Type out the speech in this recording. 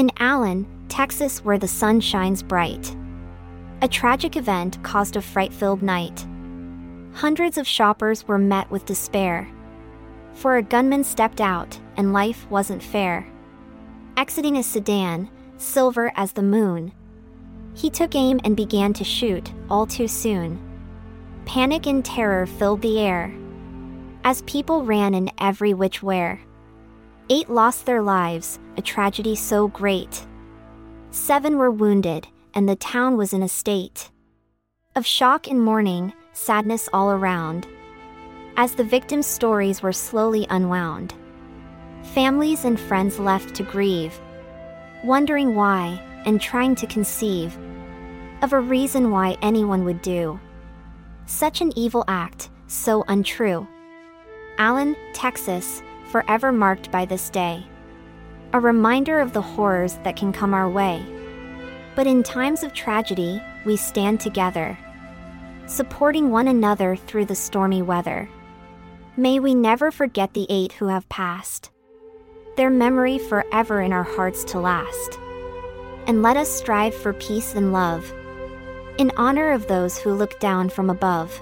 In Allen, Texas, where the sun shines bright, a tragic event caused a fright filled night. Hundreds of shoppers were met with despair. For a gunman stepped out, and life wasn't fair. Exiting a sedan, silver as the moon, he took aim and began to shoot, all too soon. Panic and terror filled the air as people ran in every which where. Eight lost their lives, a tragedy so great. Seven were wounded, and the town was in a state of shock and mourning, sadness all around. As the victims' stories were slowly unwound, families and friends left to grieve, wondering why and trying to conceive of a reason why anyone would do such an evil act, so untrue. Allen, Texas, forever marked by this day. A reminder of the horrors that can come our way. But in times of tragedy, we stand together, supporting one another through the stormy weather. May we never forget the eight who have passed, their memory forever in our hearts to last. And let us strive for peace and love in honor of those who look down from above.